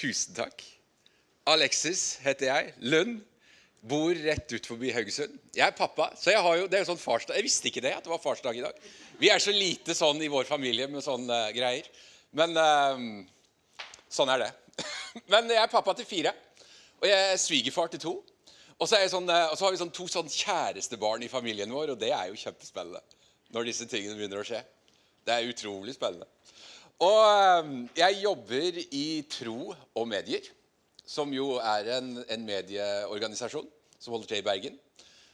Tusen takk. Alexis heter jeg. Lund. Bor rett ut forbi Haugesund. Jeg er pappa, så jeg har jo, det er jo sånn farsdag. Jeg visste ikke det, at det var farsdag i dag. Vi er så lite sånn i vår familie med sånne uh, greier. Men uh, sånn er det. Men jeg er pappa til fire, og jeg er svigerfar til to. Og så, sånn, uh, og så har vi sånn to sånn kjærestebarn i familien vår, og det er jo kjempespennende når disse tingene begynner å skje. Det er utrolig spennende. Og jeg jobber i Tro og Medier som jo er en, en, medieorganisasjon som holder til i Bergen.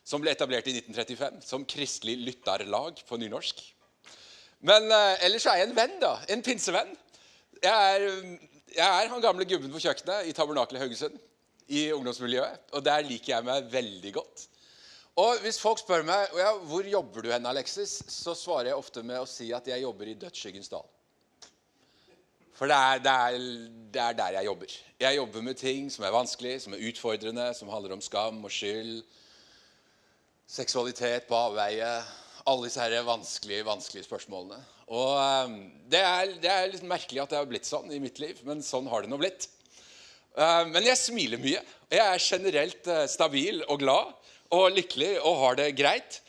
Som ble etablert i 1935 som kristelig lytterlag på nynorsk. Men eh, ellers er jeg en venn, da. En pinsevenn. Jeg er, jeg er han gamle gubben på kjøkkenet i Tabernakelet Haugesund. I ungdomsmiljøet. Og der liker jeg meg veldig godt. Og hvis folk spør meg ja, hvor jobber du hen, Alexis, så svarer jeg ofte med å si at jeg jobber i Dødsskyggens dal. For det er, det, er, det er, der jeg jobber. Jeg jobber med ting som er vanskelig, som er utfordrende, som handler om skam og skyld, seksualitet på avveie Alle disse her vanskelige, vanskelige spørsmålene. Og um, Det er, det er litt merkelig at det har blitt sånn i mitt liv, men sånn har det nå blitt. Uh, men jeg smiler mye. Jeg er generelt uh, stabil og glad og lykkelig og har det greit.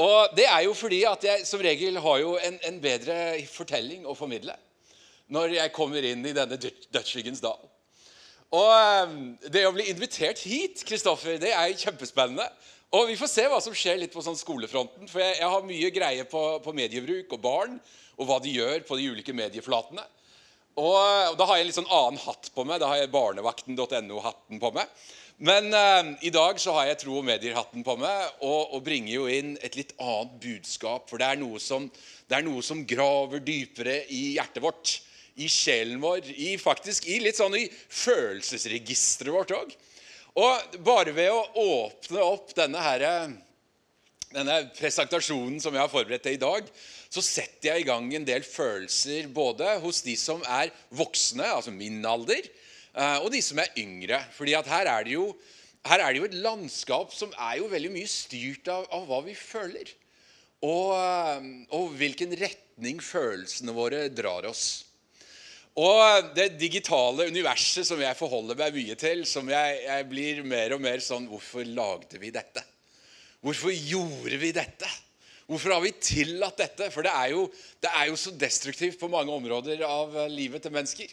Og det er jo fordi at jeg som regel har jo en, en bedre fortelling å formidle når jeg kommer inn i denne dødsskyggens dal. Og ehm, Det å bli invitert hit Kristoffer, det er kjempespennende. Og Vi får se hva som skjer litt på sånn skolefronten. For jeg, jeg har mye greie på, på, mediebruk og barn og hva de gjør på de ulike medieflatene. Og, og Da har jeg en litt sånn annen hatt på meg. Da har jeg barnevakten.no-hatten på meg. Men eh, i dag så har jeg tro- og medier-hatten på meg og, og, bringer jo inn et litt annet budskap. For det er noe som, det er noe som graver dypere i hjertet vårt i sjelen vår, i, faktisk i litt sånn i følelsesregisteret vårt òg. Og bare ved å åpne opp denne, her, denne presentasjonen som jeg har forberedt til i dag, så setter jeg i gang en del følelser både hos de som er voksne, altså min alder, eh, og de som er yngre. Fordi at her er det jo, er det jo et landskap som er jo veldig mye styrt av, av hva vi føler. Og, eh, og hvilken retning følelsene våre drar oss. Og det digitale universet som jeg forholder meg mye til, som jeg, jeg, blir mer og mer sånn Hvorfor lagde vi dette? Hvorfor gjorde vi dette? Hvorfor har vi tillatt dette? For det er jo, det er jo så destruktivt på mange områder av livet til mennesker.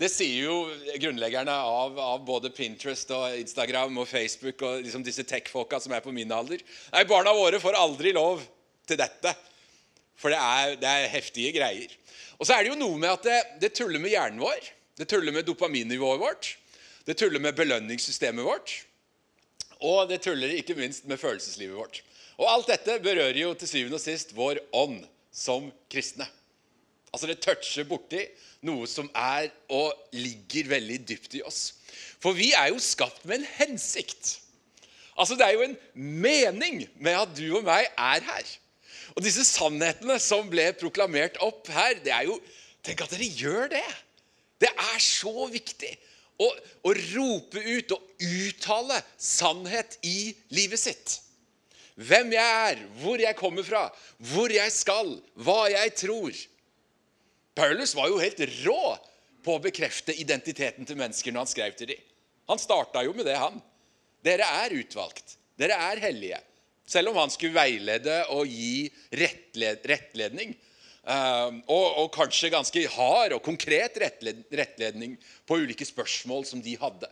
Det sier jo grunnleggerne av, av både Pinterest og Instagram og Facebook og liksom disse tech-folka som er på min alder. Nei, Barna våre får aldri lov til dette. For det er, det er heftige greier. Og så er det jo noe med at det, det tuller med hjernen vår. Det tuller med dopaminnivået vårt. Det tuller med belønningssystemet vårt. Og det tuller ikke minst med følelseslivet vårt. Og alt dette berører jo til syvende og sist vår ånd som kristne. Altså Det toucher borti noe som er og ligger veldig dypt i oss. For vi er jo skapt med en hensikt. Altså Det er jo en mening med at du og meg er her. Og disse sannhetene som ble proklamert opp her, det er jo Tenk at dere gjør det! Det er så viktig å, å rope ut og uttale sannhet i livet sitt. Hvem jeg er, hvor jeg kommer fra, hvor jeg skal, hva jeg tror. Paulus var jo helt rå på å bekrefte identiteten til mennesker når han skrev til dem. Han starta jo med det, han. Dere er utvalgt. Dere er hellige. Selv om han skulle veilede og gi rettled, rettledning. Uh, og, og, kanskje ganske hard og konkret rettled, rettledning på ulike spørsmål som de hadde.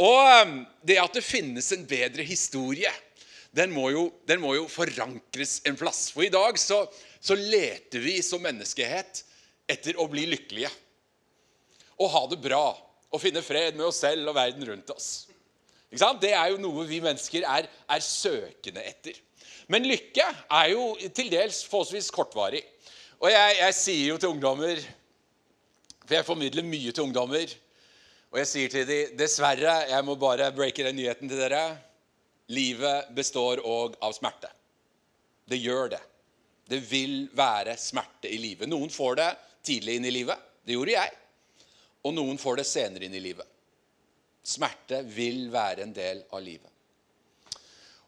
Og um, det at det finnes en bedre historie, den må jo, den må jo forankres en plass. For i dag så, så leter vi som menneskehet etter å bli lykkelige. Og ha det bra. Og finne fred med oss selv og verden rundt oss. Det er jo noe vi mennesker er, er, søkende etter. Men lykke er jo til dels forholdsvis kortvarig. Og jeg, jeg, sier jo til ungdommer For jeg formidler mye til ungdommer. Og jeg sier til dem dessverre, jeg må bare breake den nyheten til dere. Livet består òg av smerte. Det gjør det. Det vil være smerte i livet. Noen får det tidlig inn i livet. Det gjorde jeg. Og noen får det senere inn i livet. Smerte vil være en del av livet.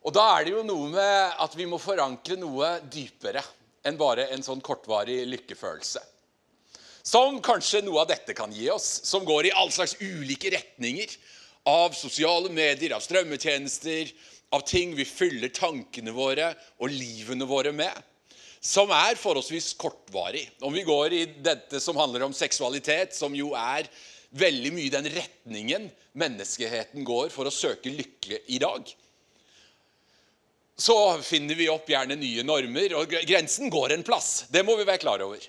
Og da er det jo noe med at vi må forankre noe dypere enn bare en sånn kortvarig lykkefølelse. Som kanskje noe av dette kan gi oss, som går i all slags ulike retninger. Av sosiale medier, av strømmetjenester, av ting vi fyller tankene våre og livene våre med. Som er forholdsvis kortvarig. Om vi går i dette som handler om seksualitet, som jo er veldig mye den retningen menneskeheten går for å søke lykke i dag, så finner vi opp gjerne nye normer. Og grensen går en plass. Det må vi være klar over.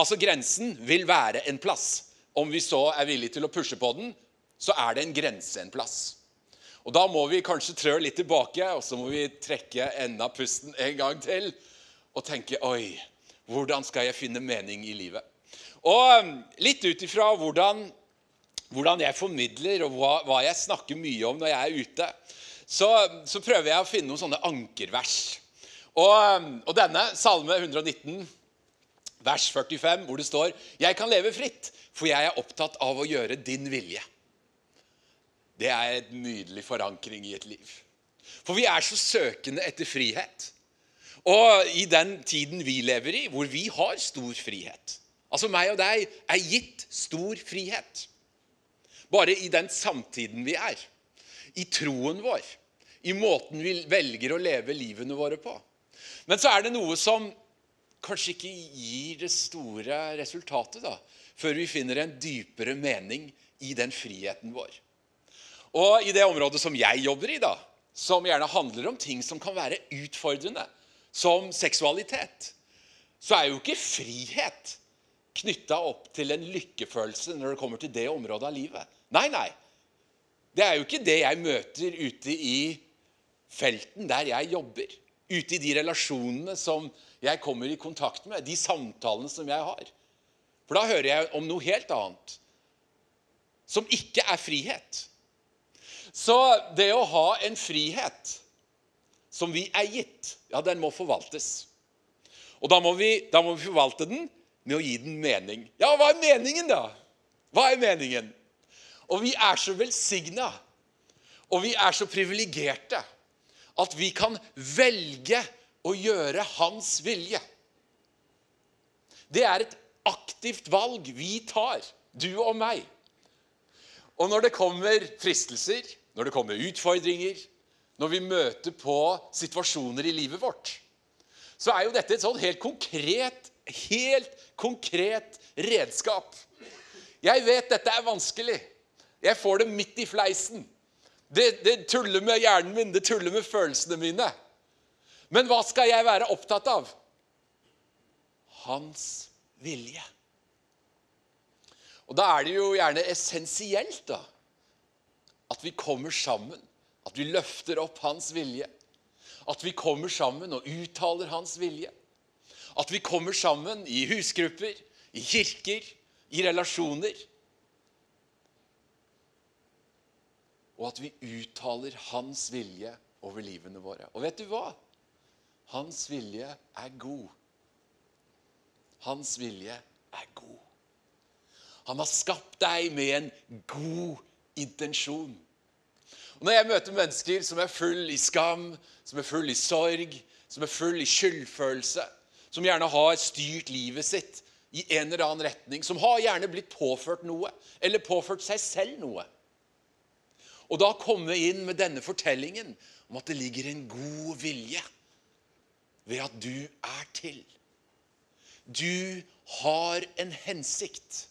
Altså, grensen vil være en plass. Om vi så er villige til å pushe på den, så er det en grense en plass. Og Da må vi kanskje trø litt tilbake, og så må vi trekke enda pusten en gang til og tenke Oi, hvordan skal jeg finne mening i livet? Og um, litt ut ifra hvordan, hvordan, jeg formidler, og hva, hva, jeg snakker mye om når jeg er ute, så, så prøver jeg å finne noen sånne ankervers. Og, og denne, Salme 119, vers 45, hvor det står Jeg kan leve fritt, for jeg er opptatt av å gjøre din vilje. Det er en nydelig forankring i et liv. For vi er så søkende etter frihet. Og i den tiden vi lever i, hvor vi har stor frihet Altså meg og deg er gitt stor frihet. Bare i den samtiden vi er. I troen vår. I måten vi velger å leve livene våre på. Men så er det noe som kanskje ikke gir det store resultatet da, før vi finner en dypere mening i den friheten vår. Og i det området som jeg jobber i, da, som gjerne handler om ting som kan være utfordrende, som seksualitet, så er jo ikke frihet knytta opp til en lykkefølelse når det kommer til det området av livet. Nei, nei. Det er jo ikke det jeg møter ute i felten der jeg jobber. Ute i de relasjonene som jeg kommer i kontakt med, de samtalene som jeg har. For da hører jeg om noe helt annet, som ikke er frihet. Så det å ha en frihet som vi er gitt, ja, den må forvaltes. Og da må, vi, da må vi forvalte den med å gi den mening. Ja, hva er meningen, da? Hva er meningen? Og vi er så velsigna, og vi er så privilegerte, at vi kan velge å gjøre Hans vilje. Det er et aktivt valg vi tar, du og meg. Og når det kommer fristelser, når det kommer utfordringer, når vi møter på situasjoner i livet vårt, så er jo dette et sånn helt konkret, helt konkret redskap. Jeg vet dette er vanskelig. Jeg får det midt i fleisen. Det, det tuller med hjernen min, det tuller med følelsene mine. Men hva skal jeg være opptatt av? Hans vilje. Og Da er det jo gjerne essensielt da, at vi kommer sammen at vi løfter opp hans vilje. At vi kommer sammen og uttaler hans vilje. At vi kommer sammen i husgrupper, i kirker, i relasjoner. Og at vi uttaler hans vilje over livene våre. Og vet du hva? Hans vilje er god. Hans vilje er god. Han har skapt deg med en god intensjon. Og Når jeg møter mennesker som er full i skam, som er full i sorg, som er full i skyldfølelse, som gjerne har styrt livet sitt i en eller annen retning, som har gjerne blitt påført noe, eller påført seg selv noe Og da komme inn med denne fortellingen om at det ligger en god vilje ved at du er til. Du har en hensikt.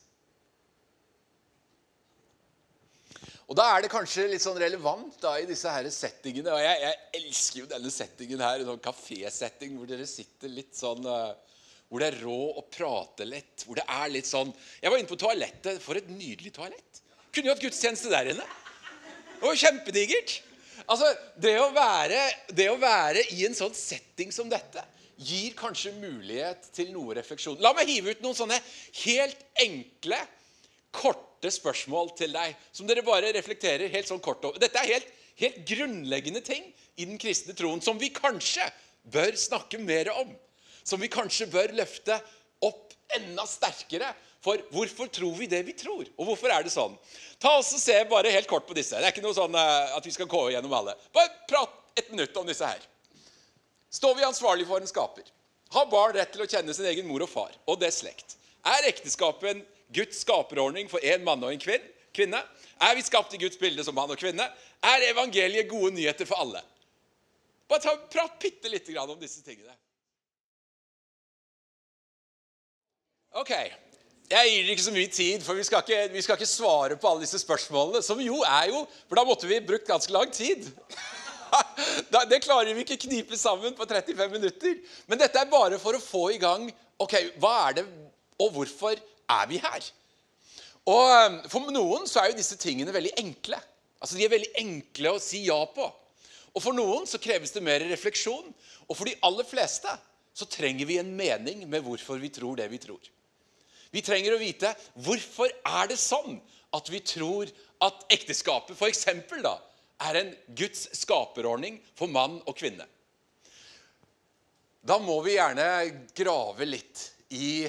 Og Da er det kanskje litt sånn relevant da i disse her settingene. Og jeg, jeg elsker jo denne settingen her, en sånn kafésetting hvor dere sitter litt sånn uh, Hvor det er råd å prate lett. Hvor det er litt sånn Jeg var inne på toalettet. For et nydelig toalett. Kunne jo hatt gudstjeneste der inne. Det var kjempedigert. Altså, det å, være, det å være i en sånn setting som dette gir kanskje mulighet til noe refleksjon. La meg hive ut noen sånne helt enkle, korte spørsmål til deg som dere bare reflekterer helt sånn kort over. Dette er helt, helt grunnleggende ting i den kristne troen som vi kanskje bør snakke mer om. Som vi kanskje bør løfte opp enda sterkere. For hvorfor tror vi det vi tror? Og hvorfor er det sånn? Ta oss og Se bare helt kort på disse. Det er ikke noe sånn eh, at vi skal gå gjennom alle. Bare prat et minutt om disse her. Står vi ansvarlig for en skaper? Har barn rett til å kjenne sin egen mor og far og det slekt? Er ekteskapet en Guds skaperordning for en mann og en kvinne? Er vi skapt i Guds bilde som mann og kvinne? Er evangeliet gode nyheter for alle? Bare ta, Prat bitte lite grann om disse tingene. Ok. Jeg gir dere ikke så mye tid, for vi skal, ikke, vi skal ikke svare på alle disse spørsmålene. Som jo er jo For da måtte vi brukt ganske lang tid. Det klarer vi ikke knipe sammen på 35 minutter. Men dette er bare for å få i gang ok, hva er det, og hvorfor er vi her? Og um, For noen så er jo disse tingene veldig enkle. Altså De er veldig enkle å si ja på. Og For noen så kreves det mer refleksjon. Og for de aller fleste så trenger vi en mening med hvorfor vi tror det vi tror. Vi trenger å vite hvorfor er det sånn at vi tror at ekteskapet for eksempel, da, er en Guds skaperordning for mann og kvinne. Da må vi gjerne grave litt i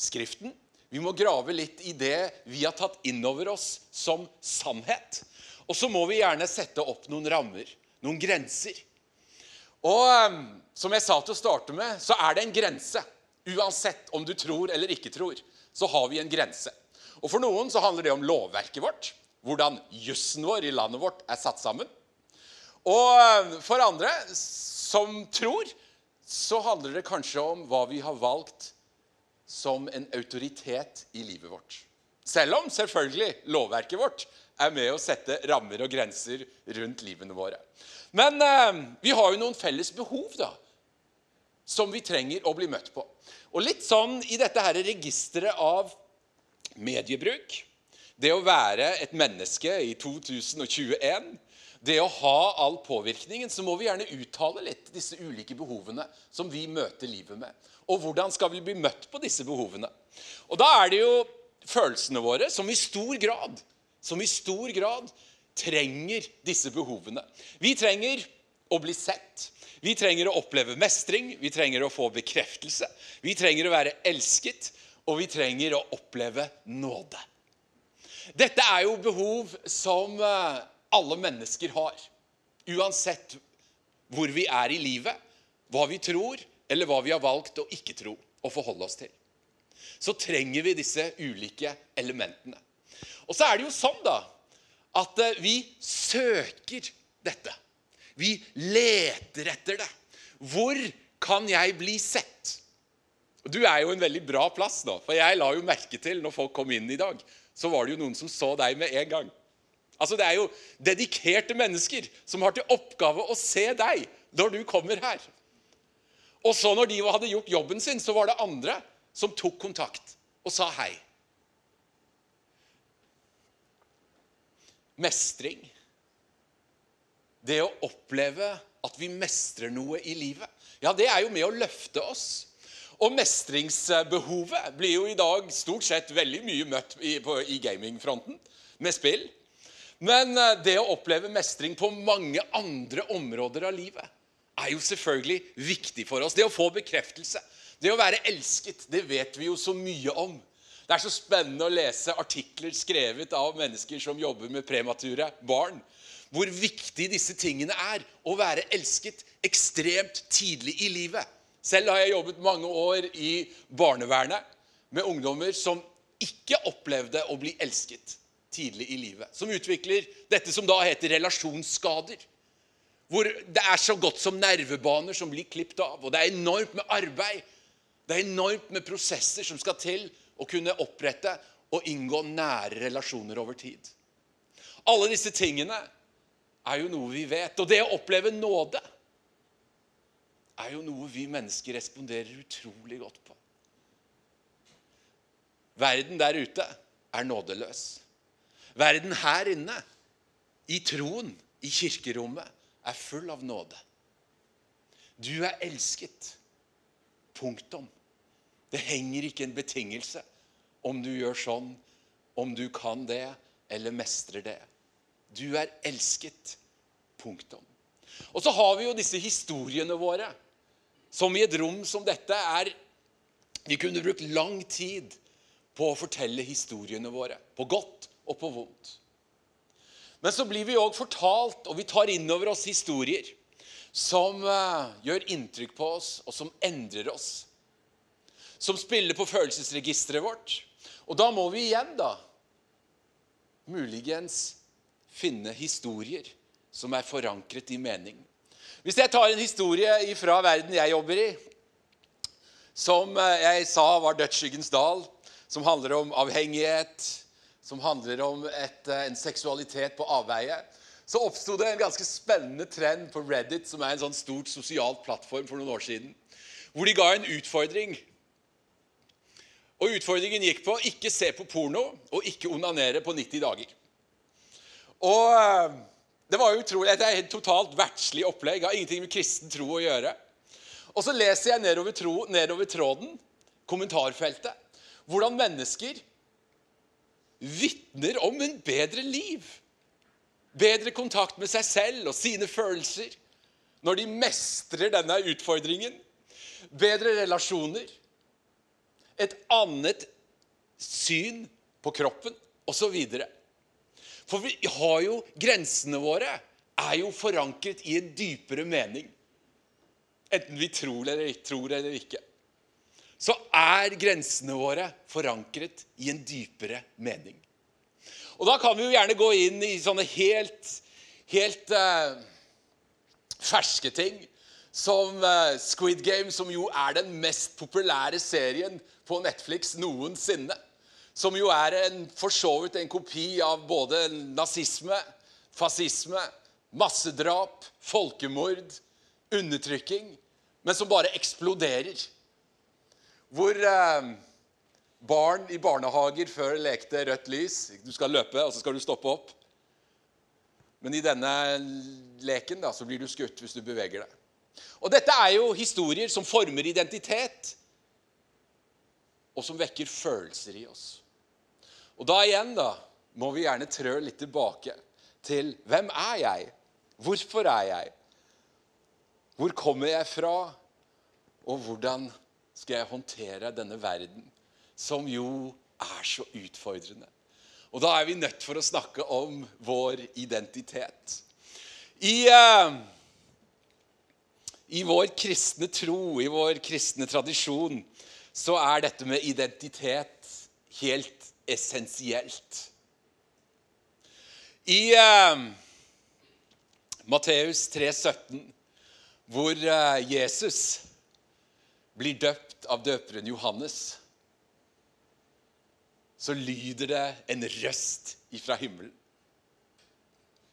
Skriften. Vi må grave litt i det vi har tatt inn over oss som sannhet. Og så må vi gjerne sette opp noen rammer, noen grenser. Og ehm, som jeg sa til å starte med, så er det en grense. Uansett om du tror eller ikke tror, så har vi en grense. Og For noen så handler det om lovverket vårt, hvordan jussen vår i landet vårt er satt sammen. Og for andre som tror, så handler det kanskje om hva vi har valgt som en autoritet i livet vårt. Selv om selvfølgelig lovverket vårt er med å sette rammer og grenser rundt livene våre. Men eh, vi har jo noen felles behov da, som vi trenger å bli møtt på. Og litt sånn i dette her registeret av mediebruk, det å være et menneske i 2021 det å ha all påvirkningen, så må vi gjerne uttale litt disse ulike behovene som vi møter livet med. Og hvordan skal vi bli møtt på disse behovene? Og da er det jo følelsene våre som i stor grad, som i stor grad trenger disse behovene. Vi trenger å bli sett. Vi trenger å oppleve mestring, vi trenger å få bekreftelse. Vi trenger å være elsket, og vi trenger å oppleve nåde. Dette er jo behov som eh, alle mennesker har. Uansett hvor vi er i livet, hva vi tror, eller hva vi har valgt å ikke tro og forholde oss til. Så trenger vi disse ulike elementene. Og så er det jo sånn da, at eh, vi søker dette. Vi leter etter det. Hvor kan jeg bli sett? Du er jo en veldig bra plass nå, for jeg la jo merke til når folk kom inn i dag, så var det jo noen som så deg med en gang. Altså, Det er jo dedikerte mennesker som har til oppgave å se deg når du kommer her. Og så når de hadde gjort jobben sin, så var det andre som tok kontakt og sa hei. Mestring. Det å oppleve at vi mestrer noe i livet. Ja, det er jo med å løfte oss. Og mestringsbehovet blir jo i dag stort sett veldig mye møtt i, på, i gamingfronten med spill. Men eh, det å oppleve mestring på mange andre områder av livet er jo selvfølgelig viktig for oss. Det å få bekreftelse, det å være elsket, det vet vi jo så mye om. Det er så spennende å lese artikler skrevet av mennesker som jobber med premature barn. Hvor viktig disse tingene er. Å være elsket ekstremt tidlig i livet. Selv har jeg jobbet mange år i barnevernet med ungdommer som ikke opplevde å bli elsket tidlig i livet. Som utvikler dette som da heter relasjonsskader. Hvor det er så godt som nervebaner som blir klippet av. Og det er enormt med arbeid. Det er enormt med prosesser som skal til å kunne opprette og inngå nære relasjoner over tid. Alle disse tingene er jo noe vi vet. Og det å oppleve nåde er jo noe vi mennesker responderer utrolig godt på. Verden der ute er nådeløs. Verden her inne, i troen, i kirkerommet, er full av nåde. Du er elsket. Punktum. Det henger ikke en betingelse om du gjør sånn, om du kan det eller mestrer det. Du er elsket. Punktum. Og så har vi jo disse historiene våre, som i et rom som dette er Vi kunne brukt lang tid på å fortelle historiene våre, på godt og på vondt. Men så blir vi òg fortalt, og vi tar inn over oss historier som uh, gjør inntrykk på oss, og som endrer oss. som spiller på følelsesregisteret vårt. Og da må vi igjen, da, muligens finne historier som er forankret i mening. Hvis jeg tar en historie fra verden jeg jobber i, som eh, jeg sa var dødsskyggens dal, som handler om avhengighet, som handler om et, eh, en seksualitet på avveie, så oppsto det en ganske spennende trend på Reddit, som er en sånn stort sosialt plattform for noen år siden, hvor de ga en utfordring. Og Utfordringen gikk på ikke se på porno og ikke onanere på 90 dager. Og eh, det var jo utrolig, Det et totalt verdslig opplegg. Har ingenting med kristen tro å gjøre. Og så leser jeg nedover, tro, nedover tråden, kommentarfeltet, hvordan mennesker vitner om en bedre liv. Bedre kontakt med seg selv og sine følelser når de mestrer denne utfordringen. Bedre relasjoner. Et annet syn på kroppen osv. For vi har jo grensene våre er jo forankret i en dypere mening. Enten vi tror eller, tror eller ikke. Så er grensene våre forankret i en dypere mening. Og da kan vi jo gjerne gå inn i sånne helt, helt uh, ferske ting. Som uh, Squid Game, som jo er den mest populære serien på Netflix noensinne. Som jo er en, for så vidt en kopi av både nazisme, fascisme, massedrap, folkemord, undertrykking, men som bare eksploderer. Hvor eh, barn i barnehager før lekte rødt lys. Du skal løpe, og så skal du stoppe opp. Men i denne leken da, så blir du skutt hvis du beveger deg. Og Dette er jo historier som former identitet, og som vekker følelser i oss. Og da igjen da, må vi gjerne trø litt tilbake til hvem er jeg? Hvorfor er jeg? Hvor kommer jeg fra? Og hvordan skal jeg håndtere denne verden, som jo er så utfordrende? Og da er vi nødt for å snakke om vår identitet. I, uh, I vår kristne tro, i vår kristne tradisjon, så er dette med identitet helt essensielt. I eh, Matteus 3,17, hvor eh, Jesus blir døpt av døperen Johannes, så lyder det en røst ifra himmelen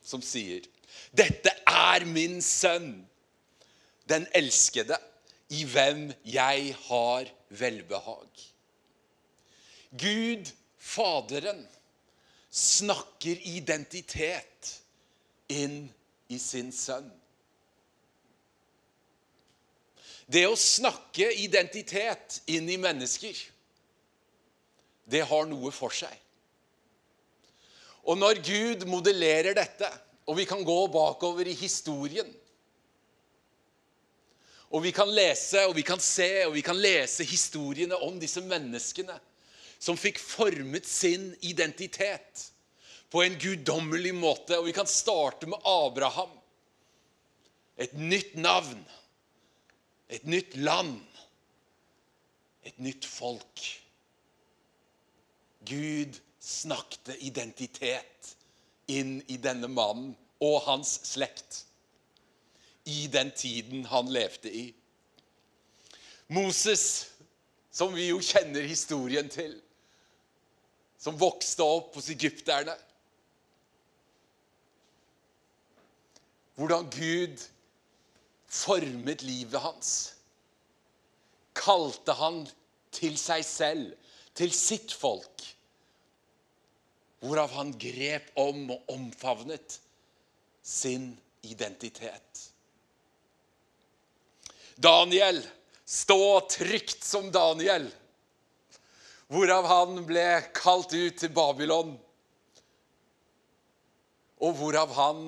som sier Dette er min sønn, den elskede, i hvem jeg har velbehag. Gud Faderen snakker identitet inn i sin sønn. Det å snakke identitet inn i mennesker, det har noe for seg. Og når Gud modellerer dette, og vi kan gå bakover i historien Og vi kan lese og vi kan se og vi kan lese historiene om disse menneskene som fikk formet sin identitet på en guddommelig måte. Og vi kan starte med Abraham. Et nytt navn, et nytt land, et nytt folk. Gud snakket identitet inn i denne mannen og hans slekt i den tiden han levde i. Moses, som vi jo kjenner historien til, som vokste opp hos egypterne. Hvordan Gud formet livet hans. Kalte han til seg selv, til sitt folk. Hvorav han grep om og omfavnet sin identitet. Daniel, stå trygt som Daniel hvorav han ble kalt ut til Babylon, og hvorav han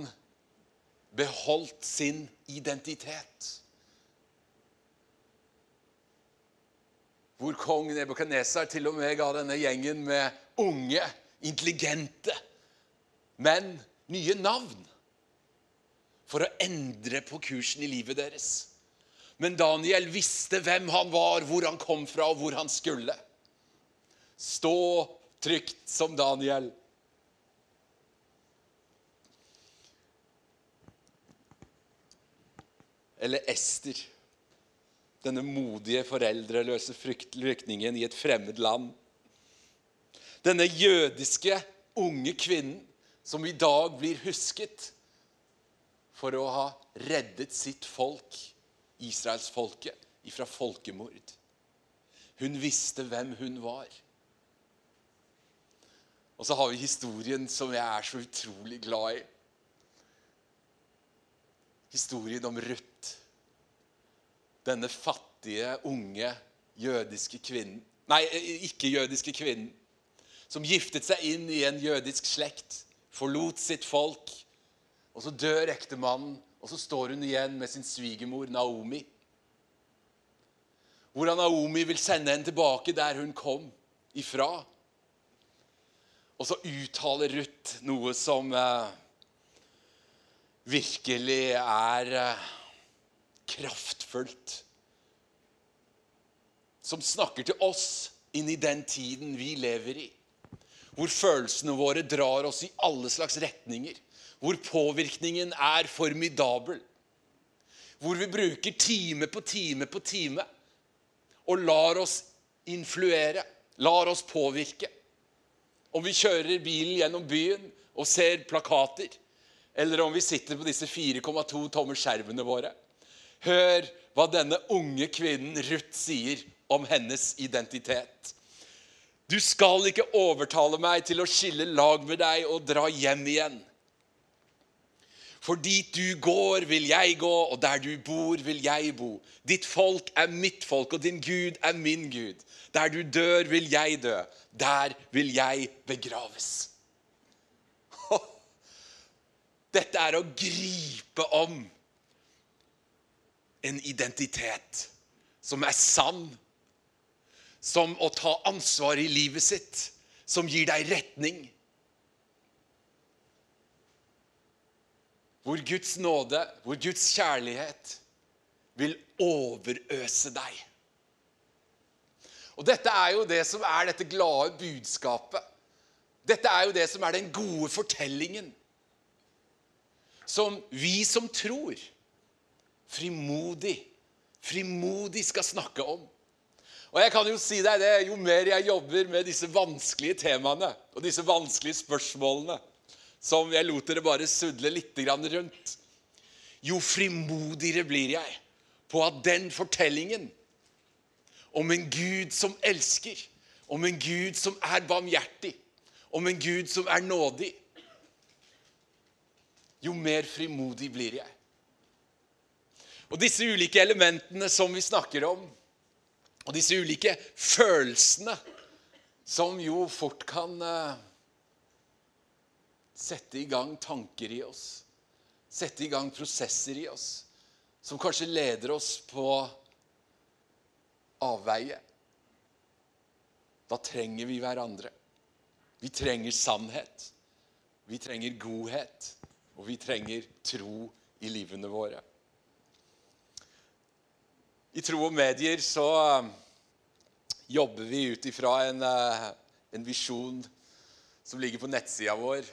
beholdt sin identitet. Hvor kong Nebukadnesar til og med ga denne gjengen med unge, intelligente, menn nye navn for å endre på kursen i livet deres. Men Daniel visste hvem han var, hvor han kom fra, og hvor han skulle. Stå trygt som Daniel. Eller Ester, denne modige, foreldreløse flyktningen i et fremmed land. Denne jødiske unge kvinnen som i dag blir husket for å ha reddet sitt folk, israelsfolket, ifra folkemord. Hun visste hvem hun var. Og så har vi historien som jeg er så utrolig glad i. Historien om Ruth. Denne fattige, unge jødiske kvinnen Nei, ikke-jødiske kvinnen. Som giftet seg inn i en jødisk slekt, forlot sitt folk. Og så dør ektemannen, og så står hun igjen med sin svigermor Naomi. Hvordan Naomi vil sende henne tilbake der hun kom ifra. Og så uttaler Ruth noe som eh, virkelig er eh, kraftfullt. Som snakker til oss inn i den tiden vi lever i. Hvor følelsene våre drar oss i alle slags retninger. Hvor påvirkningen er formidabel. Hvor vi bruker time på time på time og lar oss influere, lar oss påvirke. Om vi kjører bilen gjennom byen og ser plakater, eller om vi sitter på disse 4,2 tommer skjermene våre. Hør hva denne unge kvinnen Ruth sier om hennes identitet. Du skal ikke overtale meg til å skille lag med deg og dra hjem igjen. For dit du går, vil jeg gå, og der du bor, vil jeg bo. Ditt folk er mitt folk, og din Gud er min Gud. Der du dør, vil jeg dø. Der vil jeg begraves. Dette er å gripe om en identitet som er sann, som å ta ansvar i livet sitt, som gir deg retning. Hvor Guds nåde, hvor Guds kjærlighet vil overøse deg. Og Dette er jo det som er dette glade budskapet. Dette er jo det som er den gode fortellingen. Som vi som tror, frimodig, frimodig skal snakke om. Og jeg kan Jo si deg det, jo mer jeg jobber med disse vanskelige temaene og disse vanskelige spørsmålene, som jeg lot dere bare sudle litt rundt, jo frimodigere blir jeg på at den fortellingen om en Gud som elsker, om en Gud som er barmhjertig, om en Gud som er nådig, jo mer frimodig blir jeg. Og disse ulike elementene som vi snakker om, og disse ulike følelsene som jo fort kan uh, sette i gang tanker i oss, sette i gang prosesser i oss, som kanskje leder oss på avveie. Da trenger vi hverandre. Vi trenger sannhet. Vi trenger godhet. Og vi trenger tro i livene våre. I Tro og medier så um, jobber vi ut ifra en, uh, en visjon som ligger på nettsida vår,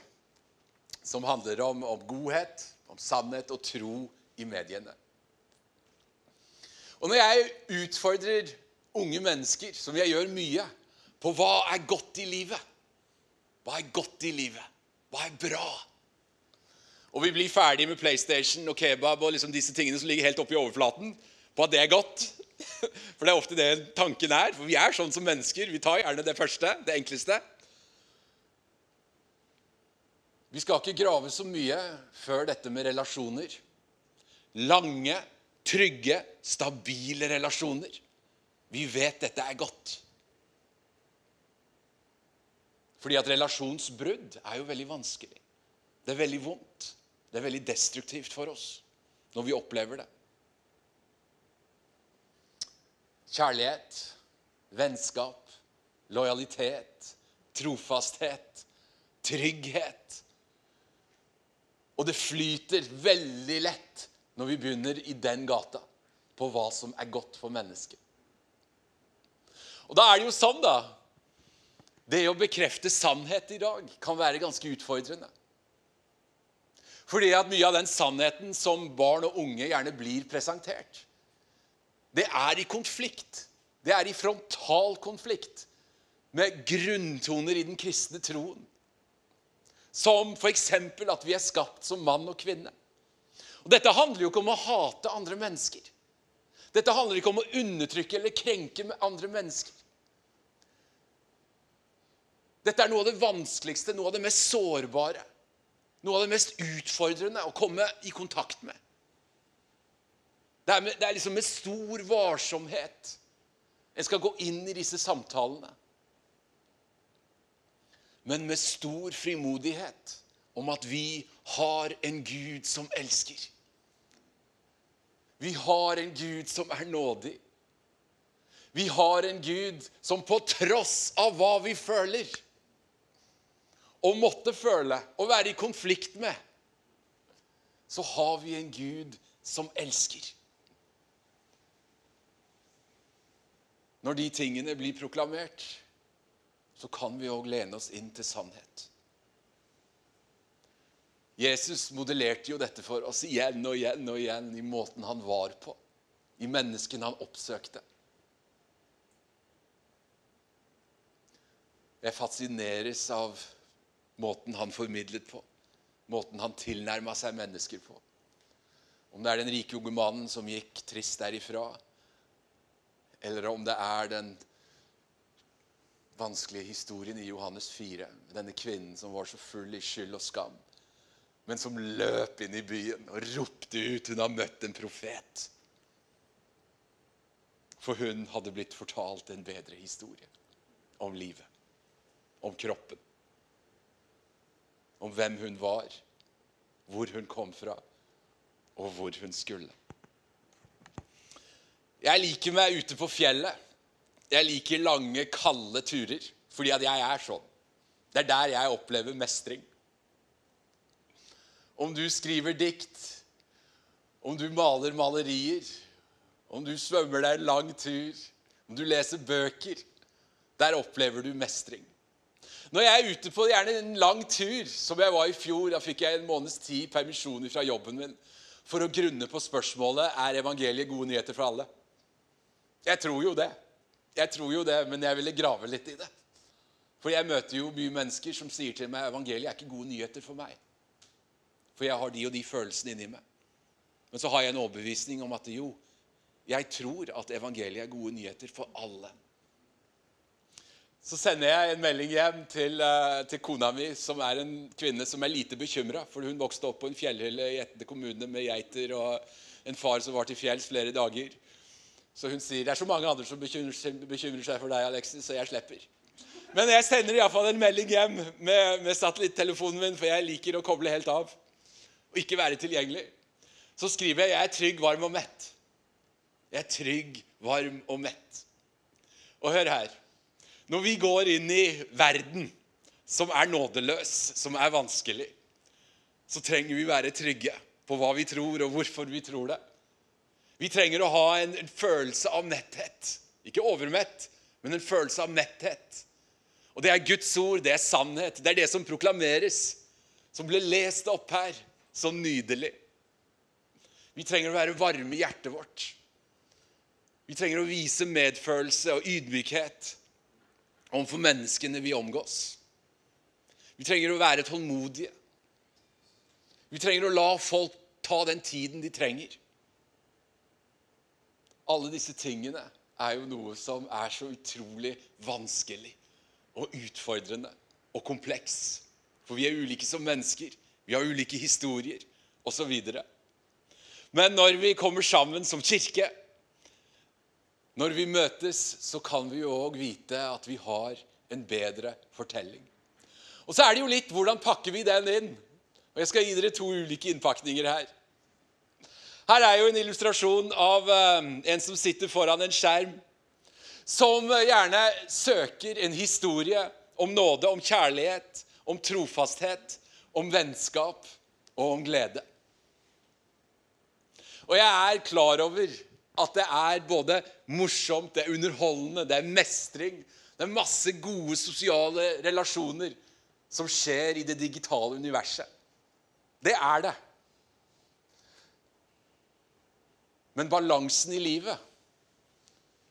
som handler om, om godhet, om sannhet og tro i mediene. Og når jeg utfordrer unge mennesker, som jeg gjør mye, på hva er godt i livet Hva er godt i livet? Hva er bra? Og vi blir ferdig med PlayStation og kebab og liksom disse tingene som ligger helt oppe i overflaten, på at det er godt. For det er ofte det tanken er. For vi er sånn som mennesker. Vi tar gjerne det første, det enkleste. Vi skal ikke grave så mye før dette med relasjoner. Lange, trygge, stabile relasjoner. Vi vet dette er godt. Fordi at relasjonsbrudd er jo veldig vanskelig. Det er veldig vondt. Det er veldig destruktivt for oss når vi opplever det. Kjærlighet, vennskap, lojalitet, trofasthet, trygghet. Og det flyter veldig lett når vi begynner i den gata. på hva som er godt for mennesket. Og da er det jo sånn, da Det å bekrefte sannhet i dag kan være ganske utfordrende. Fordi at mye av den sannheten som barn og unge gjerne blir presentert, det er i konflikt. Det er i frontal konflikt med grunntoner i den kristne troen. Som f.eks. at vi er skapt som mann og kvinne. Og Dette handler jo ikke om å hate andre mennesker. Dette handler ikke om å undertrykke eller krenke med andre mennesker. Dette er noe av det vanskeligste, noe av det mest sårbare, noe av det mest utfordrende å komme i kontakt med. Det er, med, det er liksom med stor varsomhet en skal gå inn i disse samtalene men med stor frimodighet om at vi har en Gud som elsker. Vi har en Gud som er nådig. Vi har en Gud som på tross av hva vi føler, og måtte føle og være i konflikt med, så har vi en Gud som elsker. Når de tingene blir proklamert, så kan vi òg lene oss inn til sannhet. Jesus modellerte jo dette for oss igjen og igjen og igjen i måten han var på, i menneskene han oppsøkte. Jeg fascineres av måten han formidlet på, måten han tilnærma seg mennesker på. Om det er den rike unge mannen som gikk trist derifra, eller om det er den vanskelige historien i Johannes 4. Denne kvinnen som var så full i skyld og skam, men som løp inn i byen og ropte ut hun har møtt en profet. For hun hadde blitt fortalt en bedre historie om livet, om kroppen, om hvem hun var, hvor hun kom fra, og hvor hun skulle. Jeg liker meg ute på fjellet. Jeg liker lange, kalde turer fordi at jeg er sånn. Det er der jeg opplever mestring. Om du skriver dikt, om du maler malerier, om du svømmer deg en lang tur, om du leser bøker Der opplever du mestring. Når jeg er ute på gjerne en lang tur, som jeg var i fjor, da fikk jeg en måneds tid permisjon fra jobben min for å grunne på spørsmålet er evangeliet gode nyheter for alle. Jeg tror jo det. Jeg tror jo det, men jeg ville grave litt i det. For jeg møter jo mye mennesker som sier til meg evangeliet er ikke gode nyheter for meg. For jeg har de og de følelsene inni meg. Men så har jeg en overbevisning om at jo, jeg tror at evangeliet er gode nyheter for alle. Så sender jeg en melding hjem til, uh, til kona mi, som er en kvinne som er lite bekymra. For hun vokste opp på en fjellhylle i Etne kommune med geiter og en far som var til fjells flere dager. Så hun sier det er så mange andre som bekymrer seg for deg, Alexis, så jeg slipper. Men jeg sender iallfall en melding hjem med, med satellittelefonen min, for jeg liker å koble helt av og ikke være tilgjengelig. Så skriver jeg 'Jeg er trygg, varm og mett'. Jeg er trygg, varm og mett. Og hør her. Når vi går inn i verden som er nådeløs, som er vanskelig, så trenger vi være trygge på hva vi tror, og hvorfor vi tror det. Vi trenger å ha en, følelse av metthet. Ikke overmett, men en følelse av metthet. Og det er Guds ord, det er sannhet. Det er det som proklameres, som ble lest opp her. Så nydelig. Vi trenger å være varme i hjertet vårt. Vi trenger å vise medfølelse og ydmykhet overfor menneskene vi omgås. Vi trenger å være tålmodige. Vi trenger å la folk ta den tiden de trenger. Alle disse tingene er jo noe som er så utrolig vanskelig og utfordrende og kompleks. For vi er ulike som mennesker. Vi har ulike historier osv. Men når vi kommer sammen som kirke, når vi møtes, så kan vi jo òg vite at vi har en bedre fortelling. Og så er det jo litt hvordan pakker vi den inn? Og Jeg skal gi dere to ulike innpakninger her. Her er jo en illustrasjon av eh, en som sitter foran en skjerm, som gjerne søker en historie om nåde, om kjærlighet, om trofasthet, om vennskap og om glede. Og jeg er klar over at det er både morsomt, det er underholdende, det er mestring. Det er masse gode sosiale relasjoner som skjer i det digitale universet. Det er det. Men balansen i livet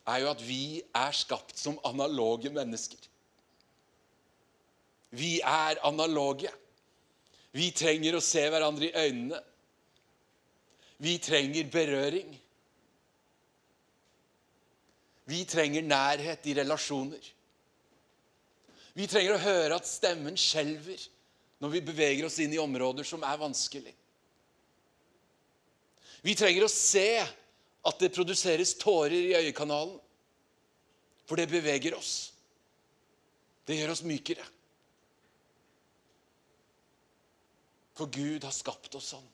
er jo at vi er skapt som analoge mennesker. Vi er analoge. Vi trenger å se hverandre i øynene. Vi trenger berøring. Vi trenger nærhet i relasjoner. Vi trenger å høre at stemmen skjelver når vi beveger oss inn i områder som er vanskelig. Vi trenger å se at det produseres tårer i øyekanalen. For det beveger oss. Det gjør oss mykere. For Gud har skapt oss sånn.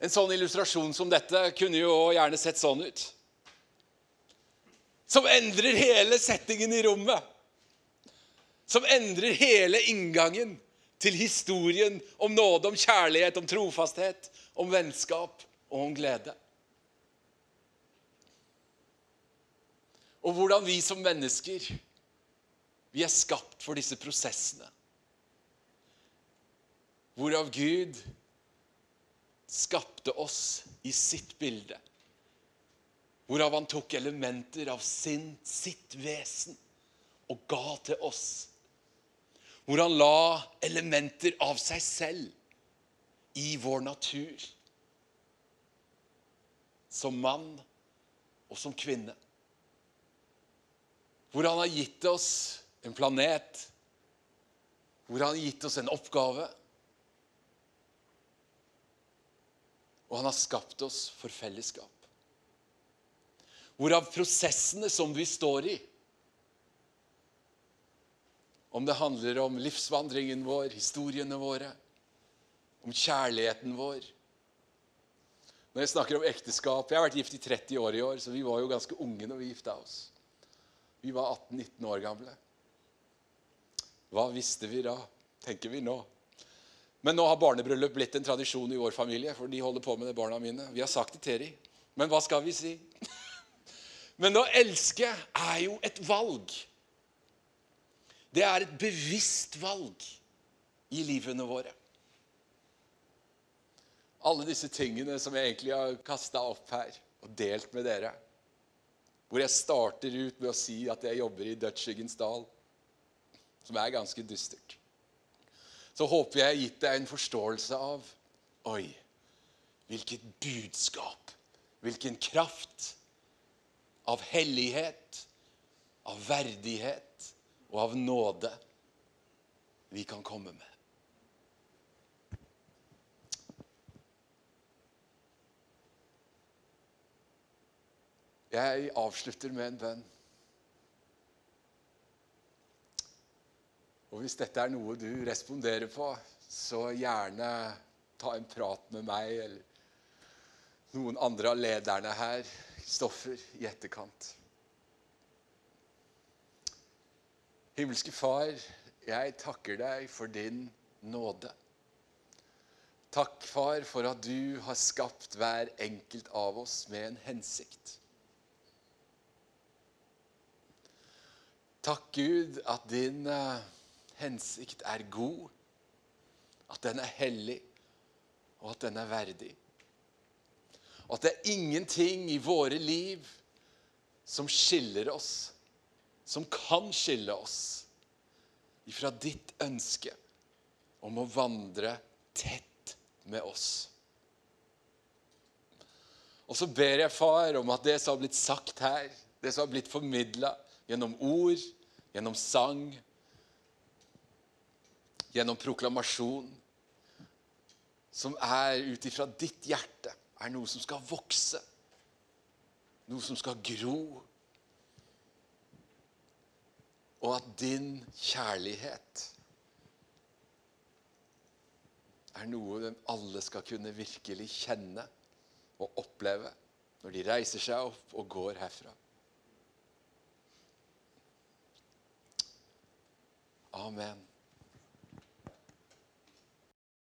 En sånn illustrasjon som dette kunne jo gjerne sett sånn ut. Som endrer hele settingen i rommet. Som endrer hele inngangen til historien om nåde, om kjærlighet, om trofasthet, om vennskap og om glede. Og hvordan vi som mennesker vi er skapt for disse prosessene. Hvorav Gud skapte oss i sitt bilde. Hvorav han tok elementer av sin, sitt vesen og ga til oss hvor han la elementer av seg selv i vår natur. Som mann og som kvinne. Hvor han har gitt oss en planet, hvor han har gitt oss en oppgave. Og han har skapt oss for fellesskap. Hvorav prosessene som vi står i, om det handler om livsvandringen vår, historiene våre, om kjærligheten vår. Når jeg snakker om ekteskap Jeg har vært gift i 30 år i år, så vi var jo ganske unge når vi gifta oss. Vi var 18-19 år gamle. Hva visste vi da, tenker vi nå. Men nå har barnebryllup blitt en tradisjon i vår familie, for de holder på med det, barna mine. Vi har sagt det til dem. Men hva skal vi si? Men å elske er jo et valg. Det er et bevisst valg i livene våre. Alle disse tingene som jeg egentlig har kasta opp her og delt med dere. Hvor jeg starter ut med å si at jeg jobber i Dødskyggens dal, som er ganske dystert. Så håper jeg har gitt deg en forståelse av Oi, hvilket budskap, hvilken kraft av hellighet, av verdighet og av nåde vi kan komme med. Jeg avslutter med en bønn. Og hvis dette er noe du responderer på, så gjerne ta en prat med meg eller noen andre av lederne her, Stoffer, i etterkant. Himmelske Far, jeg takker deg for din nåde. Takk, far, for at du har skapt hver enkelt av oss med en hensikt. Takk, Gud, at din uh, hensikt er god, at den er hellig, og at den er verdig. Og at det er ingenting i våre liv som skiller oss som kan skille oss ifra ditt ønske om å vandre tett med oss. Og så ber jeg, far, om at det som har blitt sagt her, det som har blitt formidla gjennom ord, gjennom sang, gjennom proklamasjon, som er ut ifra ditt hjerte, er noe som skal vokse, noe som skal gro, og at din kjærlighet er noe alle skal kunne virkelig kjenne og oppleve når de reiser seg opp og går herfra. Amen.